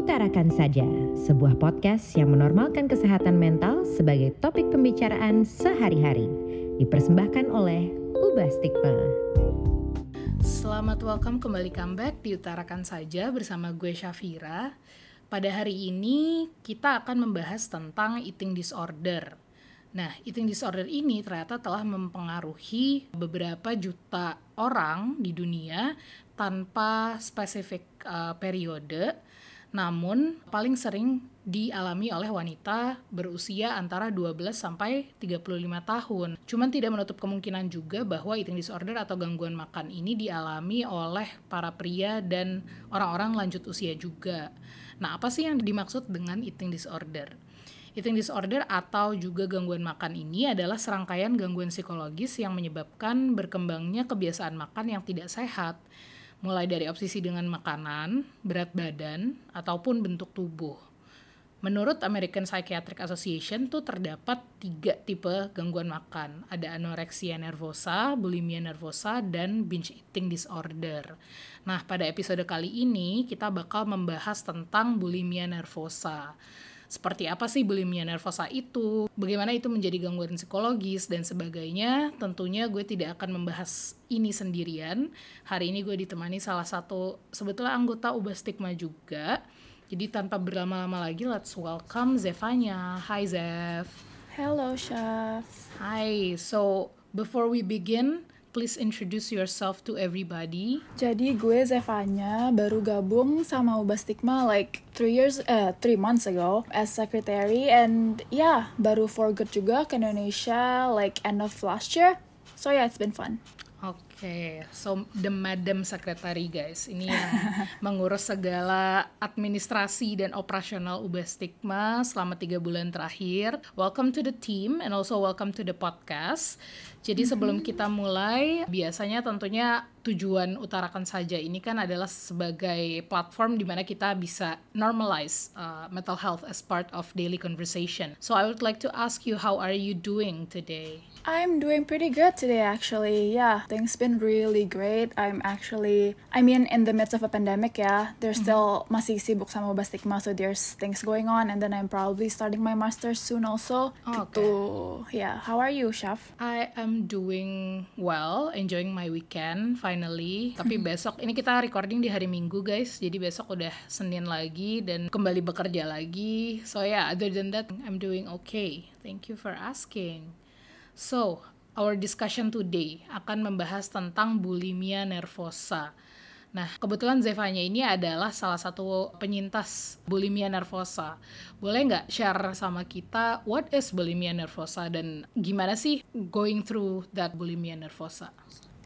Utarakan Saja, sebuah podcast yang menormalkan kesehatan mental sebagai topik pembicaraan sehari-hari. Dipersembahkan oleh Ubah Stigma. Selamat welcome kembali comeback di Utarakan Saja bersama gue Syafira. Pada hari ini kita akan membahas tentang eating disorder. Nah, eating disorder ini ternyata telah mempengaruhi beberapa juta orang di dunia tanpa spesifik uh, periode namun paling sering dialami oleh wanita berusia antara 12 sampai 35 tahun. Cuman tidak menutup kemungkinan juga bahwa eating disorder atau gangguan makan ini dialami oleh para pria dan orang-orang lanjut usia juga. Nah, apa sih yang dimaksud dengan eating disorder? Eating disorder atau juga gangguan makan ini adalah serangkaian gangguan psikologis yang menyebabkan berkembangnya kebiasaan makan yang tidak sehat mulai dari obsesi dengan makanan, berat badan, ataupun bentuk tubuh. Menurut American Psychiatric Association tuh terdapat tiga tipe gangguan makan. Ada anorexia nervosa, bulimia nervosa, dan binge eating disorder. Nah, pada episode kali ini kita bakal membahas tentang bulimia nervosa seperti apa sih bulimia nervosa itu, bagaimana itu menjadi gangguan psikologis dan sebagainya. Tentunya gue tidak akan membahas ini sendirian. Hari ini gue ditemani salah satu sebetulnya anggota Ubah Stigma juga. Jadi tanpa berlama-lama lagi, let's welcome Zevanya. Hi Zev. Hello Chef. Hi. So before we begin, please introduce yourself to everybody. Jadi gue Zevanya baru gabung sama Ubah Stigma like three years, eh three months ago as secretary and yeah baru for good juga ke Indonesia like end of last year. So yeah it's been fun. Oke, okay. so the madam secretary guys, ini yang mengurus segala administrasi dan operasional Ubah Stigma selama tiga bulan terakhir. Welcome to the team and also welcome to the podcast. Jadi sebelum kita mulai, biasanya tentunya tujuan utarakan saja ini kan adalah sebagai platform di mana kita bisa normalize uh, mental health as part of daily conversation. So I would like to ask you, how are you doing today? I'm doing pretty good today actually. Yeah, things been really great. I'm actually I mean in the midst of a pandemic ya, there's mm-hmm. still masih sibuk sama Ubah Stigma so there's things going on and then I'm probably starting my master's soon also. Oh, okay. Gitu. Yeah, how are you, Chef? I am doing well, enjoying my weekend finally. Tapi besok ini kita recording di hari Minggu, guys. Jadi besok udah Senin lagi dan kembali bekerja lagi. So yeah, other than that I'm doing okay. Thank you for asking. So, our discussion today akan membahas tentang bulimia nervosa. Nah, kebetulan Zevanya ini adalah salah satu penyintas bulimia nervosa. Boleh nggak share sama kita what is bulimia nervosa dan gimana sih going through that bulimia nervosa?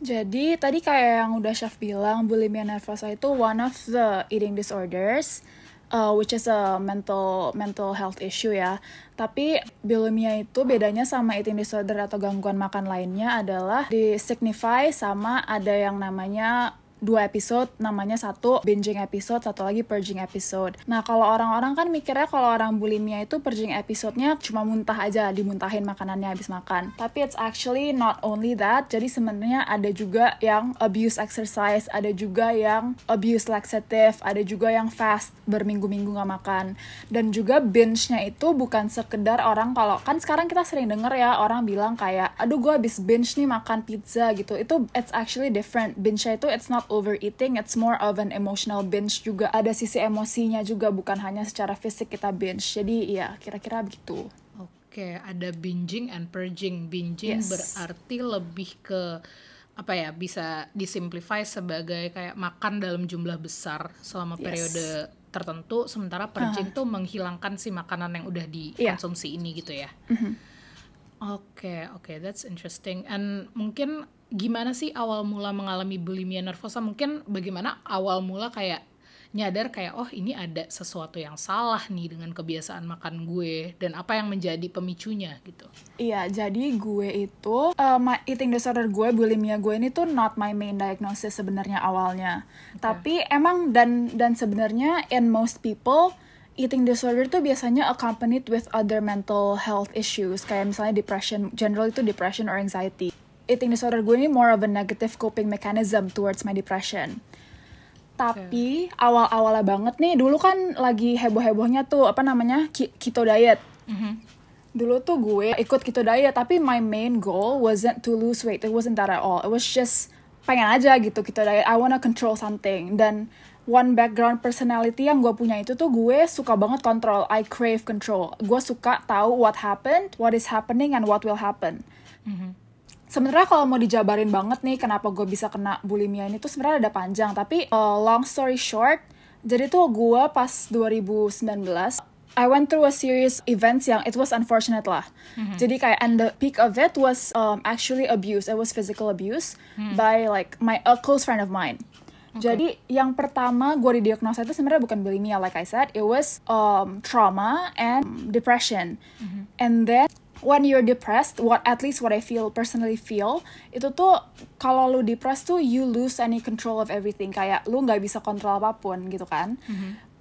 Jadi tadi kayak yang udah Chef bilang, bulimia nervosa itu one of the eating disorders uh, which is a mental mental health issue ya. Tapi bulimia itu bedanya sama eating disorder atau gangguan makan lainnya adalah di signify sama ada yang namanya dua episode namanya satu binging episode satu lagi purging episode. Nah kalau orang-orang kan mikirnya kalau orang bulimia itu purging episodenya cuma muntah aja dimuntahin makanannya habis makan. Tapi it's actually not only that jadi sebenarnya ada juga yang abuse exercise ada juga yang abuse laxative ada juga yang fast berminggu-minggu nggak makan. Dan juga binge-nya itu bukan sekedar orang kalau kan sekarang kita sering denger ya orang bilang kayak aduh gue habis binge nih makan pizza gitu. Itu it's actually different. Binge-nya itu it's not overeating, it's more of an emotional binge juga. Ada sisi emosinya juga, bukan hanya secara fisik kita binge. Jadi ya kira-kira begitu. Oke, ada binging and purging. Binging yes. berarti lebih ke apa ya bisa disimplify sebagai kayak makan dalam jumlah besar selama yes. periode tertentu sementara purging uh. tuh menghilangkan si makanan yang udah dikonsumsi yeah. ini gitu ya. Oke, mm -hmm. oke, okay, okay, that's interesting. And mungkin gimana sih awal mula mengalami bulimia nervosa? Mungkin bagaimana awal mula kayak nyadar kayak oh ini ada sesuatu yang salah nih dengan kebiasaan makan gue dan apa yang menjadi pemicunya gitu. Iya, jadi gue itu uh, eating disorder gue, bulimia gue ini tuh not my main diagnosis sebenarnya awalnya. Okay. Tapi emang dan dan sebenarnya in most people eating disorder tuh biasanya accompanied with other mental health issues kayak misalnya depression, general itu depression or anxiety eating disorder gue ini more of a negative coping mechanism towards my depression. Tapi awal-awalnya banget nih, dulu kan lagi heboh-hebohnya tuh apa namanya keto diet. Dulu tuh gue ikut keto diet, tapi my main goal wasn't to lose weight. It wasn't that at all. It was just pengen aja gitu keto diet. I wanna control something. Dan one background personality yang gue punya itu tuh gue suka banget kontrol. I crave control. Gue suka tahu what happened, what is happening, and what will happen. Sebenarnya kalau mau dijabarin banget nih kenapa gue bisa kena bulimia ini tuh sebenarnya ada panjang tapi uh, long story short jadi tuh gue pas 2019 I went through a series events yang it was unfortunate lah. Jadi kayak and the peak of it was um, actually abuse. It was physical abuse by like my a close friend of mine. Jadi yang pertama gue didiagnosa itu sebenarnya bukan bulimia like I said, it was um, trauma and depression. And then when you're depressed, what at least what I feel personally feel itu tuh kalau lu depressed tuh you lose any control of everything kayak lu nggak bisa kontrol apa pun gitu kan.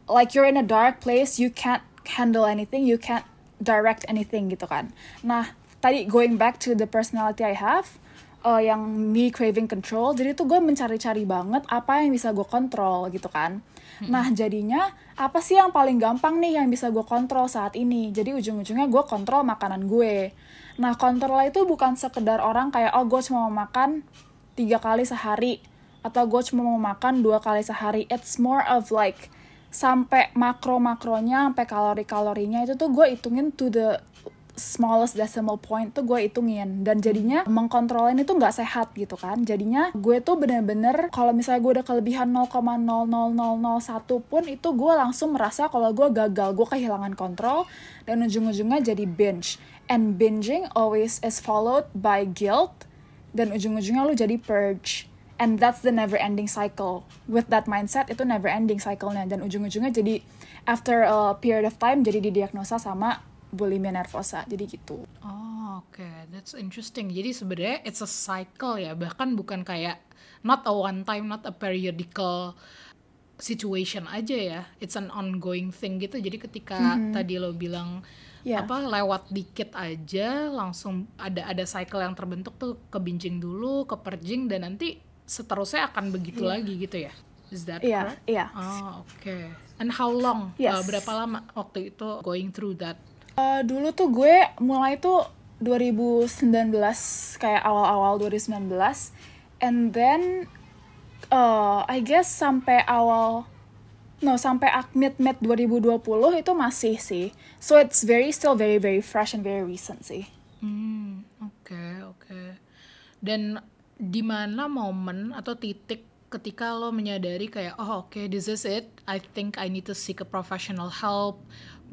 Like you're in a dark place, you can't handle anything, you can't direct anything gitu kan. Nah tadi going back to the personality I have, uh, yang me craving control jadi tuh gue mencari-cari banget apa yang bisa gue kontrol gitu kan nah jadinya apa sih yang paling gampang nih yang bisa gue kontrol saat ini? Jadi ujung-ujungnya gue kontrol makanan gue. Nah kontrol itu bukan sekedar orang kayak oh gue cuma mau makan tiga kali sehari atau gue cuma mau makan dua kali sehari. It's more of like sampai makro makronya sampai kalori kalorinya itu tuh gue hitungin to the smallest decimal point tuh gue hitungin. Dan jadinya mengkontrolin itu nggak sehat gitu kan. Jadinya gue tuh bener-bener kalau misalnya gue udah kelebihan 0,00001 pun itu gue langsung merasa kalau gue gagal gue kehilangan kontrol dan ujung-ujungnya jadi binge. And binging always is followed by guilt dan ujung-ujungnya lu jadi purge. And that's the never ending cycle. With that mindset itu never ending cycle-nya. Dan ujung-ujungnya jadi after a period of time jadi didiagnosa sama bulimia nervosa jadi gitu Oh, oke, that's interesting. Jadi sebenarnya it's a cycle ya, bahkan bukan kayak not a one time, not a periodical situation aja ya. It's an ongoing thing gitu. Jadi ketika tadi lo bilang Yeah. apa lewat dikit aja langsung ada ada cycle yang terbentuk tuh ke binging dulu, ke purging dan nanti seterusnya akan begitu lagi gitu ya. Is that Iya, correct? iya. Oh, oke. And how long? Yes. Uh, berapa lama waktu itu going through that? Eh, dulu tuh gue mulai tuh 2019 kayak awal-awal 2019 and then uh, I guess sampai awal no sampai ak- mid mid 2020 itu masih sih so it's very still very very fresh and very recent sih Hmm, oke, oke. Dan di mana momen atau titik ketika lo menyadari kayak, oh oke, this is it. I think I need to seek a professional help.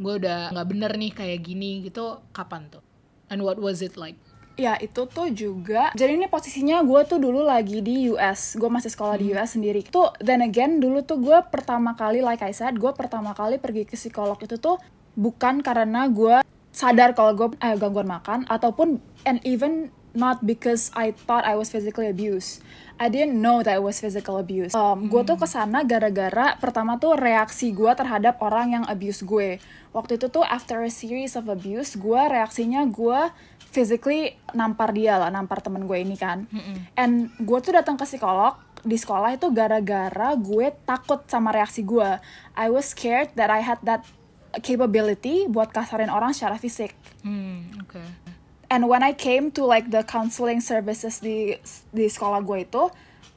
Gue udah nggak bener nih kayak gini gitu. Kapan tuh? And what was it like? Ya itu tuh juga Jadi ini posisinya gue tuh dulu lagi di US Gue masih sekolah di US sendiri Tuh then again dulu tuh gue pertama kali Like I said Gue pertama kali pergi ke psikolog itu tuh Bukan karena gue sadar kalau gue eh, gangguan makan Ataupun and even not because I thought I was physically abused I didn't know that it was physical abuse. Um, gue tuh ke sana gara-gara pertama tuh reaksi gue terhadap orang yang abuse gue. Waktu itu tuh after a series of abuse, gue reaksinya gue physically nampar dia lah, nampar temen gue ini kan. And gue tuh datang ke psikolog di sekolah itu gara-gara gue takut sama reaksi gue. I was scared that I had that capability buat kasarin orang secara fisik. Hmm, oke. And when I came to like the counseling services di di sekolah gue itu,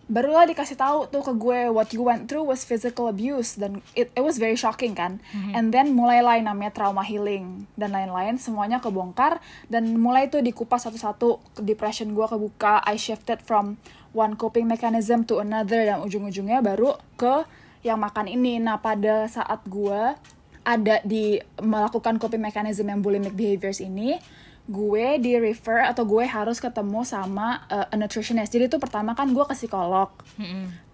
barulah dikasih tahu tuh ke gue what you went through was physical abuse dan it, it was very shocking kan. And then mulailah yang namanya trauma healing dan lain-lain semuanya kebongkar dan mulai tuh dikupas satu-satu depression gue kebuka. I shifted from one coping mechanism to another dan ujung-ujungnya baru ke yang makan ini. Nah pada saat gue ada di melakukan coping mechanism yang bulimic behaviors ini, gue di refer atau gue harus ketemu sama uh, a nutritionist. Jadi itu pertama kan gue ke psikolog,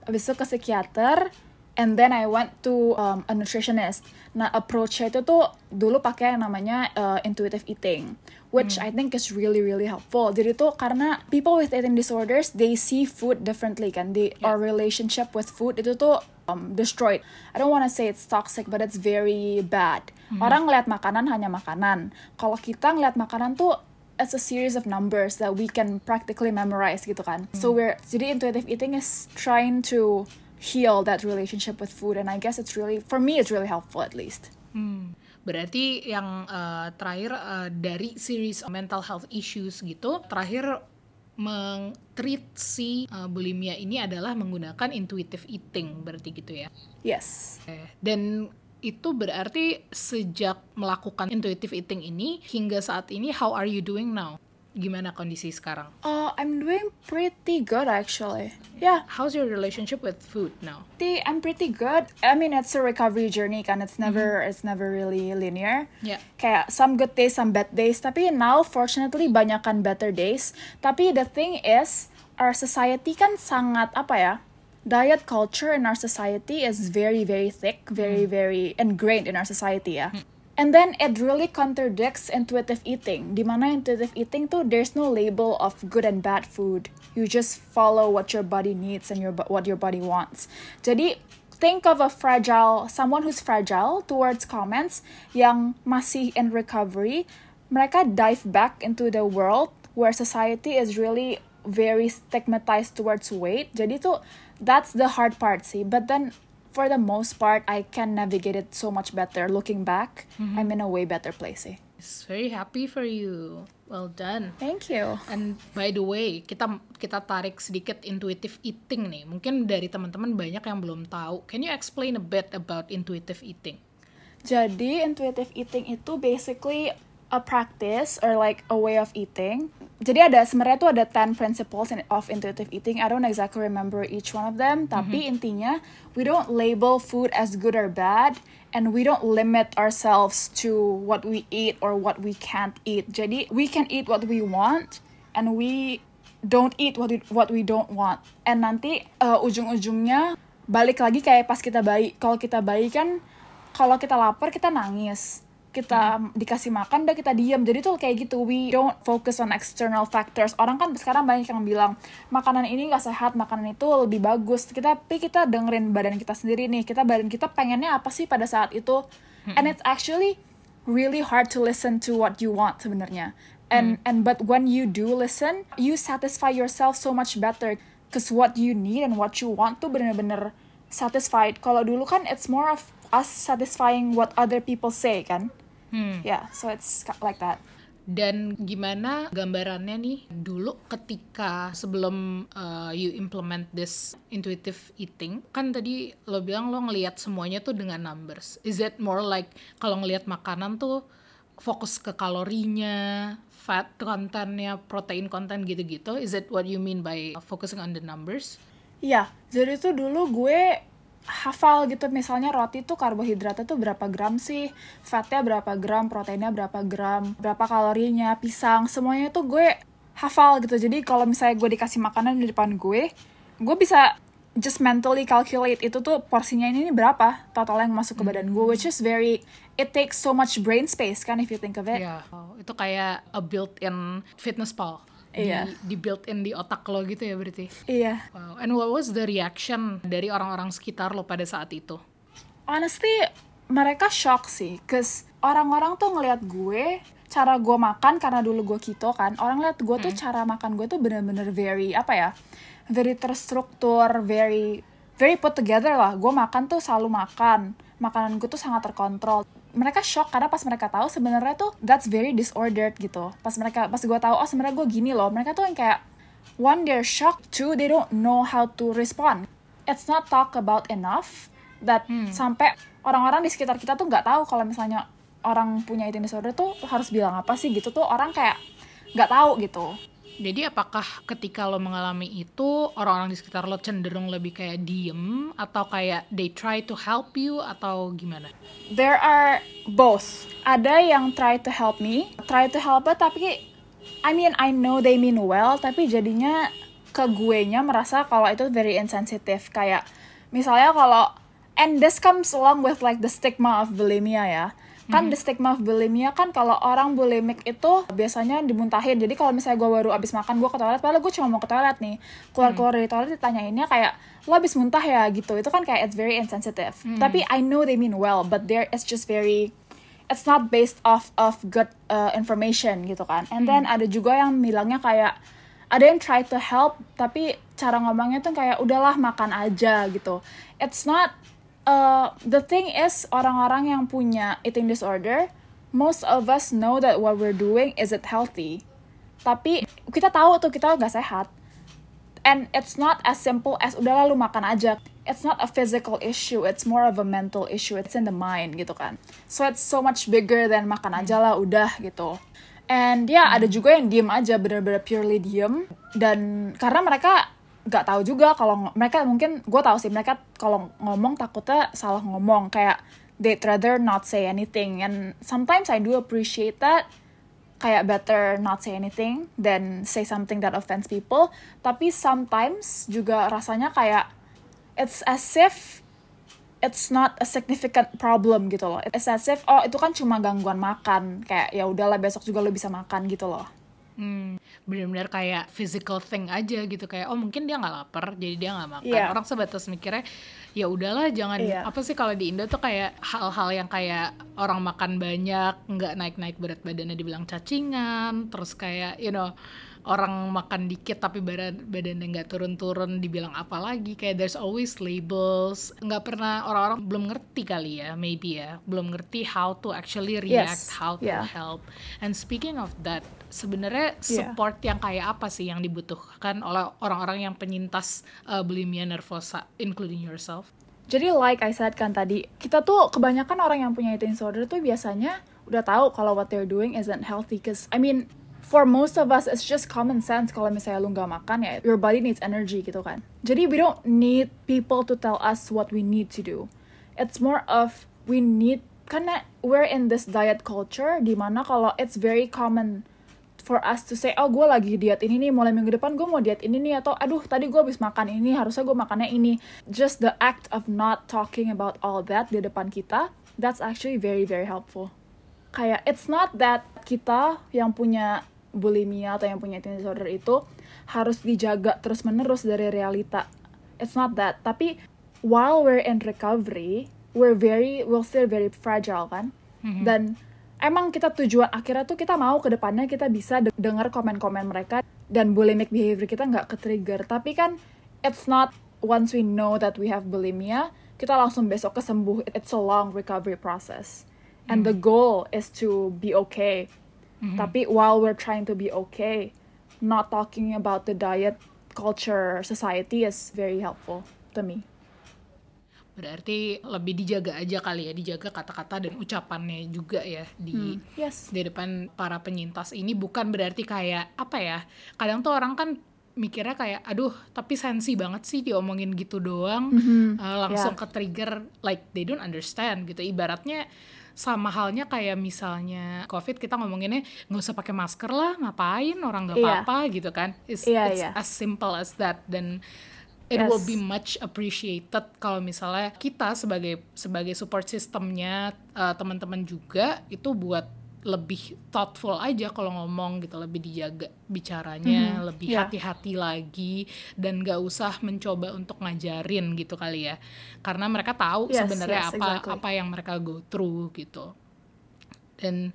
habis itu ke psikiater, and then I went to um, a nutritionist. Nah approach-nya itu tuh dulu pakai yang namanya uh, intuitive eating, which I think is really really helpful. Jadi tuh karena people with eating disorders they see food differently kan, they our relationship with food itu tuh um, destroyed. I don't wanna say it's toxic, but it's very bad. Orang ngeliat makanan hanya makanan. Kalau kita ngeliat makanan tuh it's a series of numbers that we can practically memorize gitu kan. So we're jadi intuitive eating is trying to heal that relationship with food and I guess it's really for me it's really helpful at least. Hmm. Berarti yang uh, terakhir uh, dari series mental health issues gitu, terakhir mengtreat si uh, bulimia ini adalah menggunakan intuitive eating berarti gitu ya. Yes. Dan itu berarti sejak melakukan intuitive eating ini hingga saat ini how are you doing now? Gimana kondisi sekarang? Uh, I'm doing pretty good actually. Yeah. How's your relationship with food now? I'm pretty good. I mean, it's a recovery journey kan. It's never, mm-hmm. it's never really linear. Yeah. Kayak some good days, some bad days. Tapi now, fortunately, banyakan better days. Tapi the thing is, our society kan sangat apa ya? Diet culture in our society is very, very thick, very, mm. very ingrained in our society ya. Mm. And then it really contradicts intuitive eating. Di mana intuitive eating tuh there's no label of good and bad food. You just follow what your body needs and your what your body wants. Jadi think of a fragile someone who's fragile towards comments yang masih in recovery. Mereka dive back into the world where society is really very stigmatized towards weight. Jadi tuh that's the hard part sih. But then for the most part, I can navigate it so much better. Looking back, mm-hmm. I'm in a way better place. Eh. It's very happy for you. Well done. Thank you. And by the way, kita kita tarik sedikit intuitive eating nih. Mungkin dari teman-teman banyak yang belum tahu. Can you explain a bit about intuitive eating? Jadi intuitive eating itu basically a practice or like a way of eating. Jadi ada sebenarnya tuh ada 10 principles of intuitive eating. I don't exactly remember each one of them, tapi intinya we don't label food as good or bad and we don't limit ourselves to what we eat or what we can't eat. Jadi we can eat what we want and we don't eat what we, what we don't want. And nanti uh, ujung-ujungnya balik lagi kayak pas kita bayi. Kalau kita bayi kan kalau kita lapar kita nangis kita hmm. dikasih makan dan kita diam jadi tuh kayak gitu we don't focus on external factors. Orang kan sekarang banyak yang bilang makanan ini gak sehat makanan itu lebih bagus. Kita tapi kita dengerin badan kita sendiri nih. Kita badan kita pengennya apa sih pada saat itu? Hmm. and it's actually really hard to listen to what you want sebenarnya. And hmm. and but when you do listen you satisfy yourself so much better. Cause what you need and what you want tuh bener-bener satisfied. Kalau dulu kan it's more of us satisfying what other people say kan Hmm. Yeah, so it's like that. Dan gimana gambarannya nih dulu ketika sebelum uh, you implement this intuitive eating kan tadi lo bilang lo ngelihat semuanya tuh dengan numbers. Is it more like kalau ngelihat makanan tuh fokus ke kalorinya, fat kontennya, protein konten gitu-gitu? Is it what you mean by focusing on the numbers? Iya, jadi tuh dulu gue hafal gitu. Misalnya roti tuh karbohidratnya tuh berapa gram sih? Fatnya berapa gram? Proteinnya berapa gram? Berapa kalorinya? Pisang? Semuanya tuh gue hafal gitu. Jadi kalau misalnya gue dikasih makanan di depan gue gue bisa just mentally calculate itu tuh porsinya ini, ini berapa? Total yang masuk ke badan gue which is very it takes so much brain space kan if you think of it. Yeah. oh, itu kayak a built-in fitness pal Iya. Di, di built in di otak lo gitu ya berarti. Iya. Wow. And what was the reaction dari orang-orang sekitar lo pada saat itu? Honestly, mereka shock sih, cause orang-orang tuh ngelihat gue cara gue makan karena dulu gue keto kan orang lihat gue tuh hmm. cara makan gue tuh bener-bener very apa ya very terstruktur very very put together lah gue makan tuh selalu makan makanan gue tuh sangat terkontrol mereka shock karena pas mereka tahu sebenarnya tuh that's very disordered gitu. Pas mereka pas gue tahu oh sebenarnya gue gini loh. Mereka tuh yang kayak one they're shocked. Two they don't know how to respond. It's not talk about enough that hmm. sampai orang-orang di sekitar kita tuh nggak tahu kalau misalnya orang punya eating disorder tuh harus bilang apa sih gitu. Tuh orang kayak nggak tahu gitu jadi apakah ketika lo mengalami itu orang-orang di sekitar lo cenderung lebih kayak diem atau kayak they try to help you atau gimana? There are both. Ada yang try to help me, try to help it tapi I mean I know they mean well tapi jadinya ke gue nya merasa kalau itu very insensitive kayak misalnya kalau and this comes along with like the stigma of bulimia ya kan hmm. the stigma of bulimia kan kalau orang bulimic itu biasanya dimuntahin. Jadi kalau misalnya gue baru abis makan gue ke toilet padahal gue cuma mau ke toilet nih. Keluar keluar dari toilet ditanyainnya kayak lo abis muntah ya? Gitu. Itu kan kayak it's very insensitive. Hmm. tapi I know they mean well but there it's just very it's not based off of good uh, information gitu kan. And hmm. then ada juga yang bilangnya kayak ada yang try to help tapi cara ngomongnya tuh kayak udahlah makan aja gitu. It's not uh, the thing is orang-orang yang punya eating disorder most of us know that what we're doing isn't healthy. Tapi kita tahu tuh kita nggak sehat. And it's not as simple as udah lalu makan aja. It's not a physical issue it's more of a mental issue. It's in the mind gitu kan. So it's so much bigger than makan aja lah udah gitu. And ya yeah, ada juga yang diem aja bener-bener purely diem. Dan karena mereka nggak tahu juga kalau mereka mungkin gue tahu sih mereka kalau ngomong takutnya salah ngomong kayak they'd rather not say anything. And sometimes I do appreciate that kayak better not say anything than say something that offends people. Tapi sometimes juga rasanya kayak it's as if it's not a significant problem gitu loh. It's as if oh itu kan cuma gangguan makan kayak ya udahlah besok juga lo bisa makan gitu loh Hmm, benar-benar kayak physical thing aja gitu kayak oh mungkin dia nggak lapar jadi dia nggak makan. Yeah. Orang sebatas mikirnya ya udahlah jangan Yeah. apa sih kalau di Indo tuh kayak hal-hal yang kayak orang makan banyak nggak naik-naik berat badannya dibilang cacingan, terus kayak you know orang makan dikit tapi badan badannya nggak turun-turun dibilang apa lagi kayak there's always labels nggak pernah orang-orang belum ngerti kali ya maybe ya belum ngerti how to actually react Yes, how to yeah. help and speaking of that sebenarnya Yeah. support yang kayak apa sih yang dibutuhkan oleh orang-orang yang penyintas uh, bulimia nervosa including yourself Jadi like I said kan tadi, kita tuh kebanyakan orang yang punya eating disorder tuh biasanya udah tahu kalau what they're doing isn't healthy. Cause I mean, for most of us it's just common sense kalau misalnya lu nggak makan ya your body needs energy gitu kan. Jadi we don't need people to tell us what we need to do. It's more of we need karena we're in this diet culture di mana kalau it's very common for us to say, oh gue lagi diet ini nih, mulai minggu depan gue mau diet ini nih, atau aduh tadi gue habis makan ini, harusnya gue makannya ini. Just the act of not talking about all that di depan kita, that's actually very very helpful. Kayak it's not that kita yang punya bulimia atau yang punya eating disorder itu harus dijaga terus menerus dari realita. It's not that. Tapi while we're in recovery, we're very, we're still very fragile kan. Dan emang kita tujuan akhirnya tuh kita mau ke depannya kita bisa de- dengar komen-komen mereka dan bulimic behavior kita nggak ke-trigger. Tapi kan it's not once we know that we have bulimia, kita langsung besok kesembuh. It's a long recovery process. And the goal is to be okay. Tapi while we're trying to be okay, not talking about the diet culture society is very helpful to me. berarti lebih dijaga aja kali ya dijaga kata-kata dan ucapannya juga ya di Yes. di depan para penyintas ini bukan berarti kayak apa ya kadang tuh orang kan mikirnya kayak aduh tapi sensi banget sih diomongin gitu doang eh, langsung Yeah. ke trigger like they don't understand gitu ibaratnya sama halnya kayak misalnya covid kita ngomonginnya nggak usah pakai masker lah ngapain orang nggak Iya. apa-apa gitu kan it's, Iya, it's iya. as simple as that dan it will Yes. be much appreciated kalau misalnya kita sebagai sebagai support systemnya uh, teman-teman juga itu buat lebih thoughtful aja kalau ngomong gitu lebih dijaga bicaranya lebih yeah. hati-hati lagi dan gak usah mencoba untuk ngajarin gitu kali ya karena mereka tahu Yes, sebenarnya yes, apa exactly. apa yang mereka go through gitu dan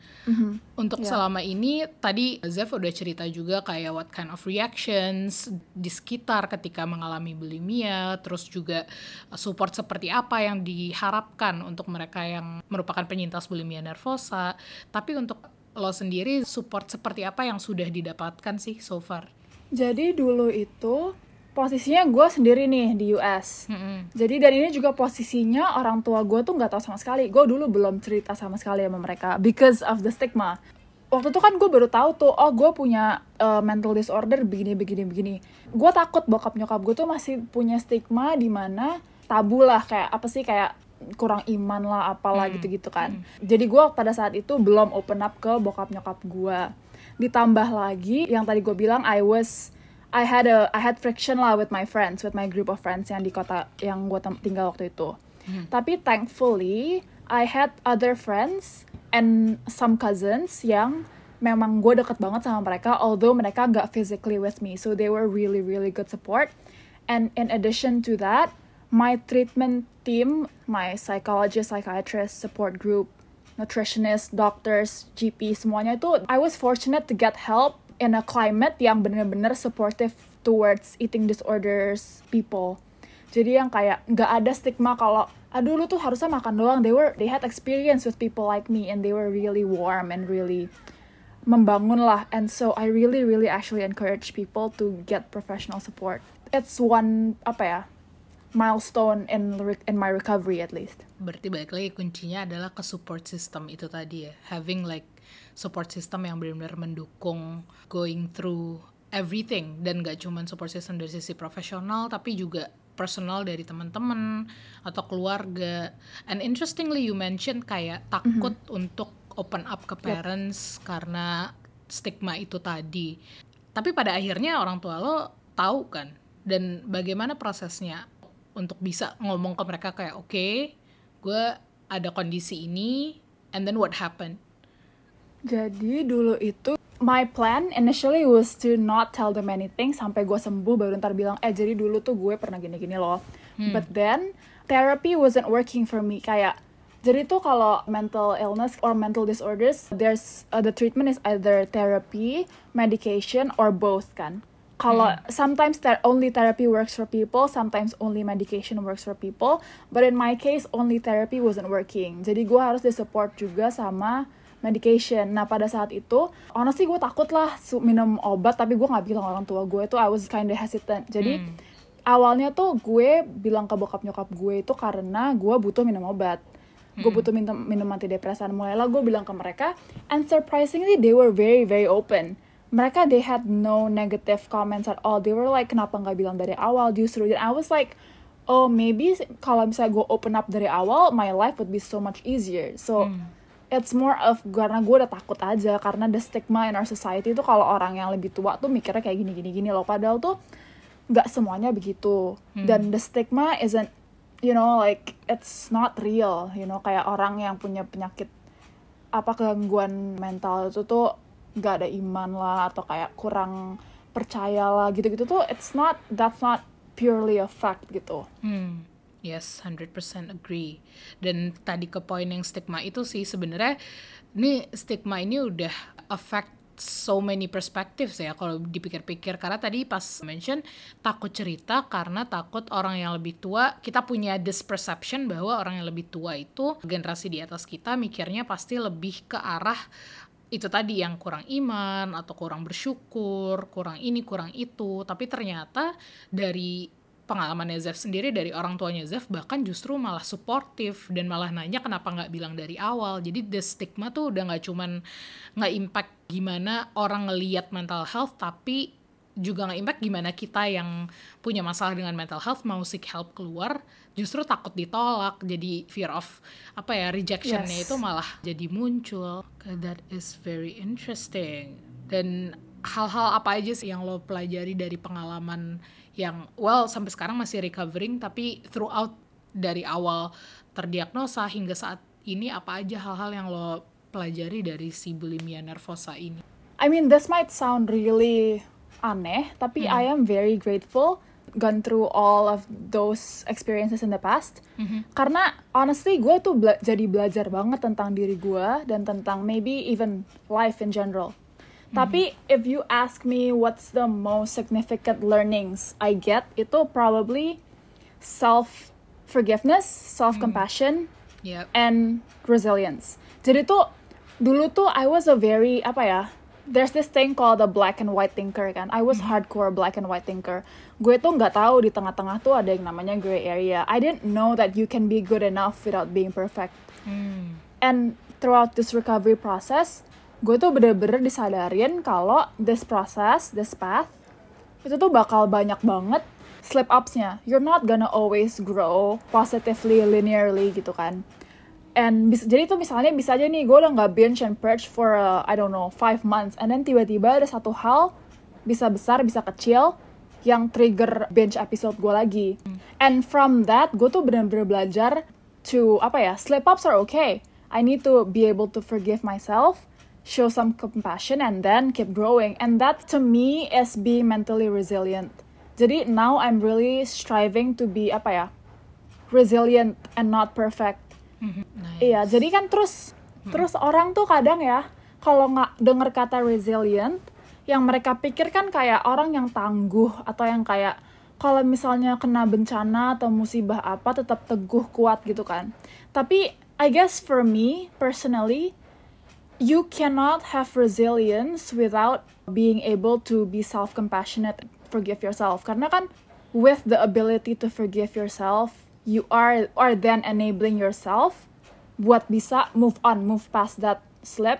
untuk Yeah. selama ini tadi Zev udah cerita juga kayak what kind of reactions di sekitar ketika mengalami bulimia, terus juga uh, support seperti apa yang diharapkan untuk mereka yang merupakan penyintas bulimia nervosa. Tapi untuk lo sendiri support seperti apa yang sudah didapatkan sih so far? Jadi dulu itu posisinya gue sendiri nih di US. Mm-mm. Jadi dan ini juga posisinya orang tua gue tuh nggak tahu sama sekali. Gue dulu belum cerita sama sekali sama mereka because of the stigma. Waktu itu kan gue baru tahu tuh, oh gue punya uh, mental disorder begini begini begini. Gue takut bokap nyokap gue tuh masih punya stigma di mana tabu lah kayak apa sih kayak kurang iman lah apalah gitu-gitu kan. Jadi gue pada saat itu belum open up ke bokap nyokap gue. Ditambah lagi yang tadi gue bilang I was I had a I had friction lah with my friends, with my group of friends yang di kota yang gue tinggal waktu itu. Tapi thankfully I had other friends and some cousins yang memang gue deket banget sama mereka, although mereka nggak physically with me, so they were really really good support. And in addition to that, my treatment team, my psychologist, psychiatrist, support group, nutritionist, doctors, GP, semuanya itu I was fortunate to get help in a climate yang bener-bener supportive towards eating disorders people. Jadi yang kayak nggak ada stigma kalau aduh lu tuh harusnya makan doang. They were they had experience with people like me and they were really warm and really membangun lah. And so I really really actually encourage people to get professional support. It's one apa ya milestone in in my recovery at least. Berarti balik lagi kuncinya adalah ke support system itu tadi ya. Having like support system yang benar-benar mendukung going through everything dan gak cuma support system dari sisi profesional tapi juga personal dari teman-teman atau keluarga. And interestingly you mentioned kayak takut mm -hmm. untuk open up ke parents yep. karena stigma itu tadi. Tapi pada akhirnya orang tua lo tahu kan dan bagaimana prosesnya untuk bisa ngomong ke mereka kayak oke okay, gue ada kondisi ini and then what happened jadi dulu itu my plan initially was to not tell them anything sampai gue sembuh baru ntar bilang eh jadi dulu tuh gue pernah gini-gini loh hmm. but then therapy wasn't working for me kayak jadi tuh kalau mental illness or mental disorders there's uh, the treatment is either therapy medication or both kan kalau hmm. sometimes that only therapy works for people, sometimes only medication works for people. But in my case, only therapy wasn't working. Jadi gue harus disupport juga sama medication. Nah pada saat itu, honestly gue takut lah minum obat, tapi gue nggak bilang orang tua gue itu I was kind of hesitant. Jadi hmm. awalnya tuh gue bilang ke bokap nyokap gue itu karena gue butuh minum obat. Gue hmm. butuh minum, minum antidepresan. Mulailah gue bilang ke mereka, and surprisingly they were very very open mereka they had no negative comments at all they were like kenapa nggak bilang dari awal justru dan I was like oh maybe kalau misalnya gue open up dari awal my life would be so much easier so hmm. It's more of karena gue udah takut aja karena the stigma in our society itu kalau orang yang lebih tua tuh mikirnya kayak gini gini gini loh padahal tuh nggak semuanya begitu hmm. dan the stigma isn't you know like it's not real you know kayak orang yang punya penyakit apa gangguan mental itu tuh gak ada iman lah atau kayak kurang percaya lah gitu-gitu tuh it's not that's not purely a fact gitu. Hmm. Yes, 100% agree. Dan tadi ke poin yang stigma itu sih sebenarnya ini stigma ini udah affect so many perspectives ya kalau dipikir-pikir karena tadi pas mention takut cerita karena takut orang yang lebih tua kita punya this perception bahwa orang yang lebih tua itu generasi di atas kita mikirnya pasti lebih ke arah itu tadi yang kurang iman atau kurang bersyukur, kurang ini, kurang itu. Tapi ternyata dari pengalaman Zef sendiri dari orang tuanya Zef bahkan justru malah suportif dan malah nanya kenapa nggak bilang dari awal. Jadi the stigma tuh udah nggak cuman nggak impact gimana orang ngeliat mental health tapi juga nggak impact gimana kita yang punya masalah dengan mental health mau seek help keluar justru takut ditolak jadi fear of apa ya rejectionnya yes. itu malah jadi muncul that is very interesting dan hal-hal apa aja sih yang lo pelajari dari pengalaman yang well sampai sekarang masih recovering tapi throughout dari awal terdiagnosa hingga saat ini apa aja hal-hal yang lo pelajari dari si bulimia nervosa ini? I mean this might sound really aneh tapi hmm. I am very grateful gone through all of those experiences in the past. Hmm karena honestly gue tuh bela jadi belajar banget tentang diri gue dan tentang maybe even life in general tapi if you ask me what's the most significant learnings I get itu probably self forgiveness self compassion mm. yep. and resilience jadi tuh dulu tuh I was a very apa ya there's this thing called the black and white thinker kan. I was mm. hardcore black and white thinker. Gue tuh nggak tahu di tengah-tengah tuh ada yang namanya gray area. I didn't know that you can be good enough without being perfect. Mm. And throughout this recovery process, gue tuh bener-bener disadarin kalau this process, this path, itu tuh bakal banyak banget slip upsnya. You're not gonna always grow positively linearly gitu kan. And bisa, jadi tuh misalnya bisa aja nih gue udah nggak binge and purge for uh, I don't know five months. And then tiba-tiba ada satu hal bisa besar bisa kecil yang trigger binge episode gue lagi. And from that gue tuh bener-bener belajar to apa ya slip ups are okay. I need to be able to forgive myself show some compassion and then keep growing and that to me is being mentally resilient jadi now I'm really striving to be apa ya resilient and not perfect Nice. Iya, jadi kan terus hmm. terus orang tuh kadang ya kalau nggak denger kata resilient yang mereka pikir kan kayak orang yang tangguh atau yang kayak kalau misalnya kena bencana atau musibah apa tetap teguh kuat gitu kan. Tapi I guess for me personally you cannot have resilience without being able to be self compassionate, forgive yourself. Karena kan with the ability to forgive yourself, you are are then enabling yourself buat bisa move on, move past that slip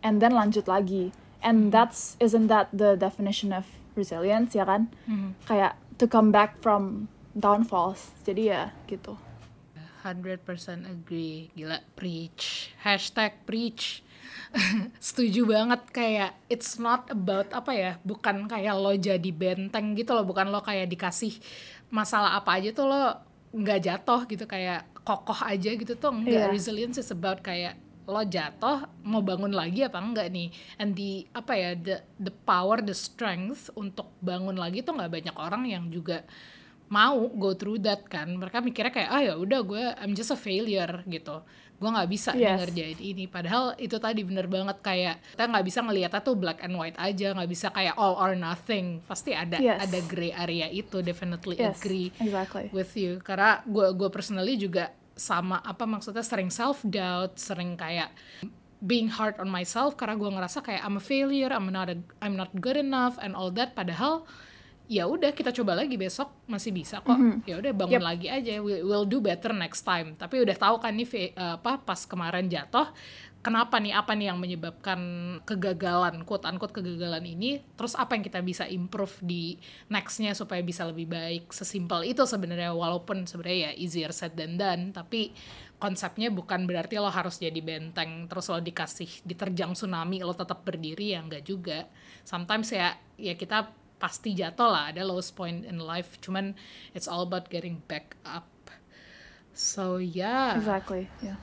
and then lanjut lagi. And that's isn't that the definition of resilience ya kan? Hmm. Kayak to come back from downfalls. Jadi ya gitu. 100% agree. Gila, preach. Hashtag preach. Setuju banget kayak it's not about apa ya, bukan kayak lo jadi benteng gitu loh, bukan lo kayak dikasih masalah apa aja tuh lo nggak jatuh gitu kayak kokoh aja gitu tuh enggak Iya. resilience is about kayak lo jatuh mau bangun lagi apa enggak nih and the apa ya the the power the strength untuk bangun lagi tuh nggak banyak orang yang juga mau go through that kan. Mereka mikirnya kayak ah ya udah gue I'm just a failure gitu. Gue nggak bisa Yes. ngerjain ini. Padahal itu tadi bener banget kayak kita nggak bisa ngeliatnya tuh black and white aja. Nggak bisa kayak all or nothing. Pasti ada Yes. ada gray area itu. Definitely Yes, agree exactly. with you. Karena gue gue personally juga sama apa maksudnya sering self doubt sering kayak being hard on myself. Karena gue ngerasa kayak I'm a failure I'm not a, I'm not good enough and all that. Padahal ya udah kita coba lagi besok masih bisa kok. Ya udah bangun Yep. lagi aja. We, we'll do better next time. Tapi udah tahu kan nih eh, apa pas kemarin jatuh kenapa nih apa nih yang menyebabkan kegagalan quote unquote kegagalan ini? Terus apa yang kita bisa improve di nextnya supaya bisa lebih baik? Sesimpel itu sebenarnya walaupun sebenarnya ya easier said than done tapi konsepnya bukan berarti lo harus jadi benteng terus lo dikasih diterjang tsunami lo tetap berdiri ya enggak juga. Sometimes ya ya kita pasti jatuh lah ada lowest point in life cuman it's all about getting back up so yeah Exactly. Yeah.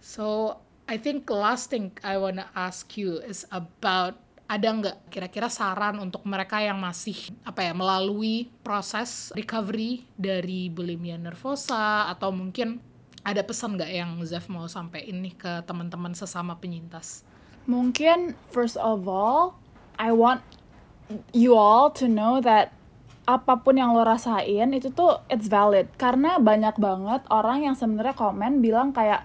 So I think last thing I wanna ask you is about ada nggak kira-kira saran untuk mereka yang masih apa ya melalui proses recovery dari bulimia nervosa atau mungkin ada pesan nggak yang Zef mau sampaikan nih ke teman-teman sesama penyintas? Mungkin first of all, I want you all to know that apa pun yang lo rasain itu tuh it's valid. Karena banyak banget orang yang sebenarnya komen bilang kayak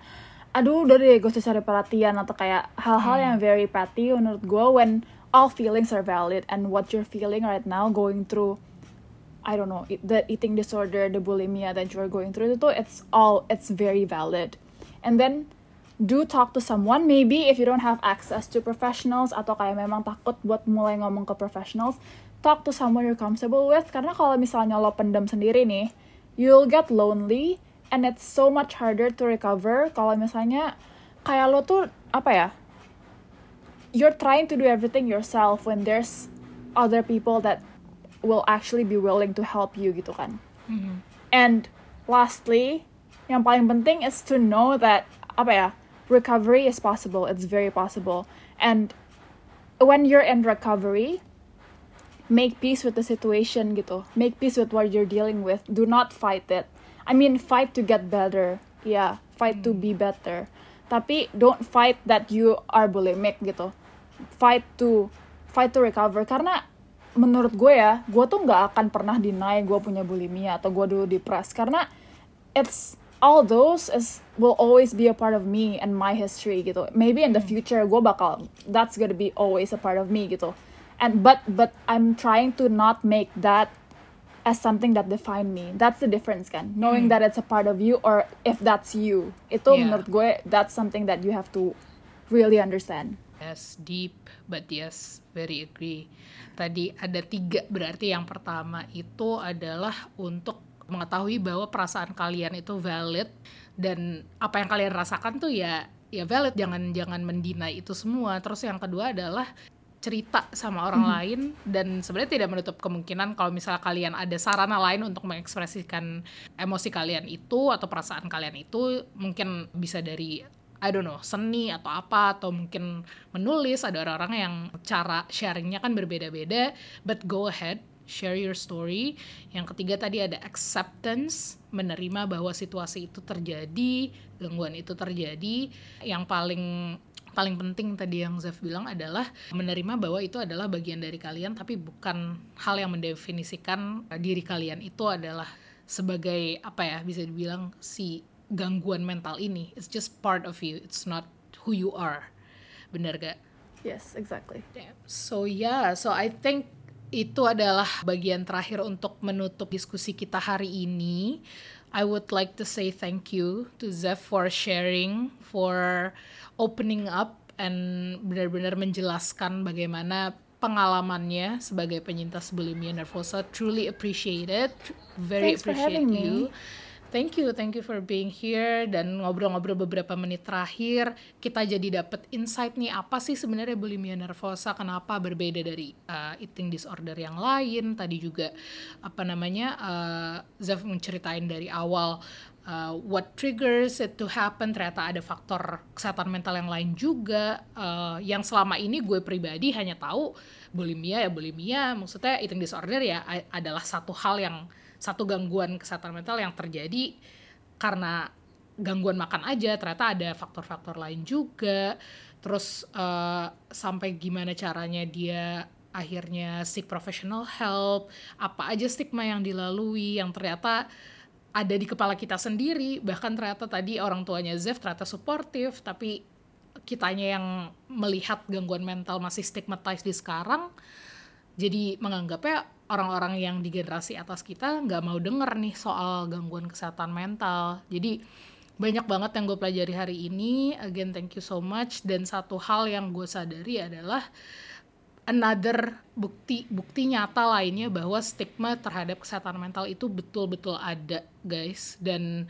aduh udah deh gue usah cari perhatian atau kayak hal-hal yang very petty menurut gue when all feelings are valid and what you're feeling right now going through I don't know the eating disorder the bulimia that you're going through itu tuh it's all it's very valid. And then do talk to someone maybe if you don't have access to professionals atau kayak memang takut buat mulai ngomong ke professionals talk to someone you're comfortable with. Karena kalau misalnya lo pendam sendiri nih you'll get lonely and it's so much harder to recover. Kalau misalnya kayak lo tuh apa ya you're trying to do everything yourself when there's other people that will actually be willing to help you gitu kan. And lastly, yang paling penting is to know that apa ya, recovery is possible. It's very possible. And when you're in recovery, make peace with the situation gitu. Make peace with what you're dealing with. Do not fight it. I mean, fight to get better. Yeah, fight to be better. Tapi don't fight that you are bulimic gitu. Fight to fight to recover karena menurut gue ya, gue tuh nggak akan pernah deny gue punya bulimia atau gue dulu depres karena it's all those is will always be a part of me and my history gitu. Maybe in the future gue bakal that's gonna be always a part of me gitu. And but but I'm trying to not make that as something that define me. That's the difference kan. Knowing that it's a part of you or if that's you. Itu Yeah. menurut gue that's something that you have to really understand. Yes, deep, but yes, very agree. Tadi ada tiga, berarti yang pertama itu adalah untuk mengetahui bahwa perasaan kalian itu valid dan apa yang kalian rasakan tuh ya ya valid, jangan jangan mendinai itu semua. Terus yang kedua adalah cerita sama orang lain dan sebenarnya tidak menutup kemungkinan kalau misalnya kalian ada sarana lain untuk mengekspresikan emosi kalian itu atau perasaan kalian itu mungkin bisa dari I don't know seni atau apa atau mungkin menulis. Ada orang-orang yang cara sharingnya kan berbeda-beda but go ahead share your story. Yang ketiga tadi ada acceptance menerima bahwa situasi itu terjadi gangguan itu terjadi. Yang paling paling penting tadi yang Zef bilang adalah menerima bahwa itu adalah bagian dari kalian tapi bukan hal yang mendefinisikan diri kalian itu adalah sebagai apa ya bisa dibilang si gangguan mental ini. It's just part of you. It's not who you are. Bener gak? Yes, exactly. so yeah. So I think itu adalah bagian terakhir untuk menutup diskusi kita hari ini. I would like to say thank you to Zef for sharing, for opening up and benar-benar menjelaskan bagaimana pengalamannya sebagai penyintas bulimia nervosa. Truly appreciate it. Very Thanks for appreciate having you. me. Thank you, thank you for being here dan ngobrol-ngobrol beberapa menit terakhir kita jadi dapat insight nih apa sih sebenarnya bulimia nervosa, kenapa berbeda dari uh, eating disorder yang lain. Tadi juga apa namanya uh, Zaf menceritain dari awal uh, what triggers it to happen. Ternyata ada faktor kesehatan mental yang lain juga uh, yang selama ini gue pribadi hanya tahu bulimia ya bulimia, maksudnya eating disorder ya adalah satu hal yang satu gangguan kesehatan mental yang terjadi karena gangguan makan aja ternyata ada faktor-faktor lain juga. Terus eh, sampai gimana caranya dia akhirnya seek professional help apa aja stigma yang dilalui yang ternyata ada di kepala kita sendiri. Bahkan ternyata tadi orang tuanya Zef ternyata suportif tapi kitanya yang melihat gangguan mental masih stigmatized di sekarang jadi menganggapnya orang-orang yang di generasi atas kita nggak mau denger nih soal gangguan kesehatan mental. Jadi banyak banget yang gue pelajari hari ini. Again thank you so much. Dan satu hal yang gue sadari adalah another bukti bukti nyata lainnya bahwa stigma terhadap kesehatan mental itu betul-betul ada guys. Dan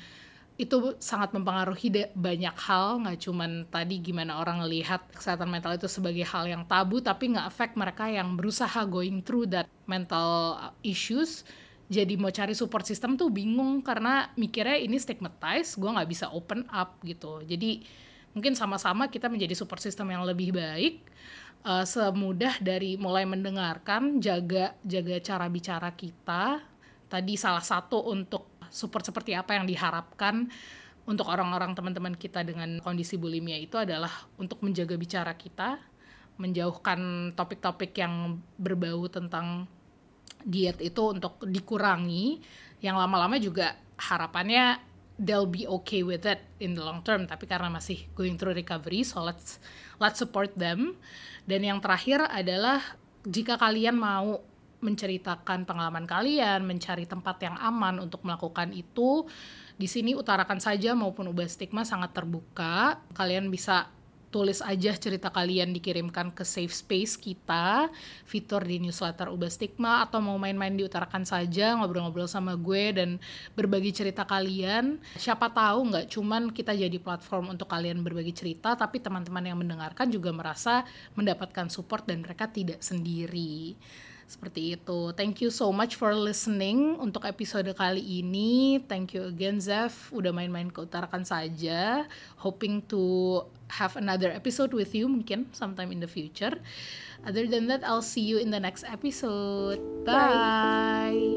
itu sangat mempengaruhi banyak hal nggak cuman tadi gimana orang ngelihat kesehatan mental itu sebagai hal yang tabu tapi nggak affect mereka yang berusaha going through that mental issues. Jadi mau cari support system tuh bingung karena mikirnya ini stigmatized gue nggak bisa open up gitu. Jadi mungkin sama-sama kita menjadi support system yang lebih baik eh, semudah dari mulai mendengarkan jaga jaga cara bicara kita. Tadi salah satu untuk support seperti apa yang diharapkan untuk orang-orang teman-teman kita dengan kondisi bulimia itu adalah untuk menjaga bicara kita menjauhkan topik-topik yang berbau tentang diet itu untuk dikurangi. Yang lama-lama juga harapannya they'll be okay with it in the long term tapi karena masih going through recovery so let's let's support them. Dan yang terakhir adalah jika kalian mau menceritakan pengalaman kalian mencari tempat yang aman untuk melakukan itu. Di sini utarakan saja maupun ubah stigma sangat terbuka. Kalian bisa tulis aja cerita kalian dikirimkan ke safe space kita fitur di newsletter ubah stigma atau mau main-main diutarakan saja ngobrol-ngobrol sama gue dan berbagi cerita kalian. Siapa tahu nggak cuman kita jadi platform untuk kalian berbagi cerita tapi teman-teman yang mendengarkan juga merasa mendapatkan support dan mereka tidak sendiri seperti itu. Thank you so much for listening untuk episode kali ini. Thank you again Zef udah main-main ke Utarakan saja. Hoping to have another episode with you mungkin sometime in the future. Other than that, I'll see you in the next episode. Bye.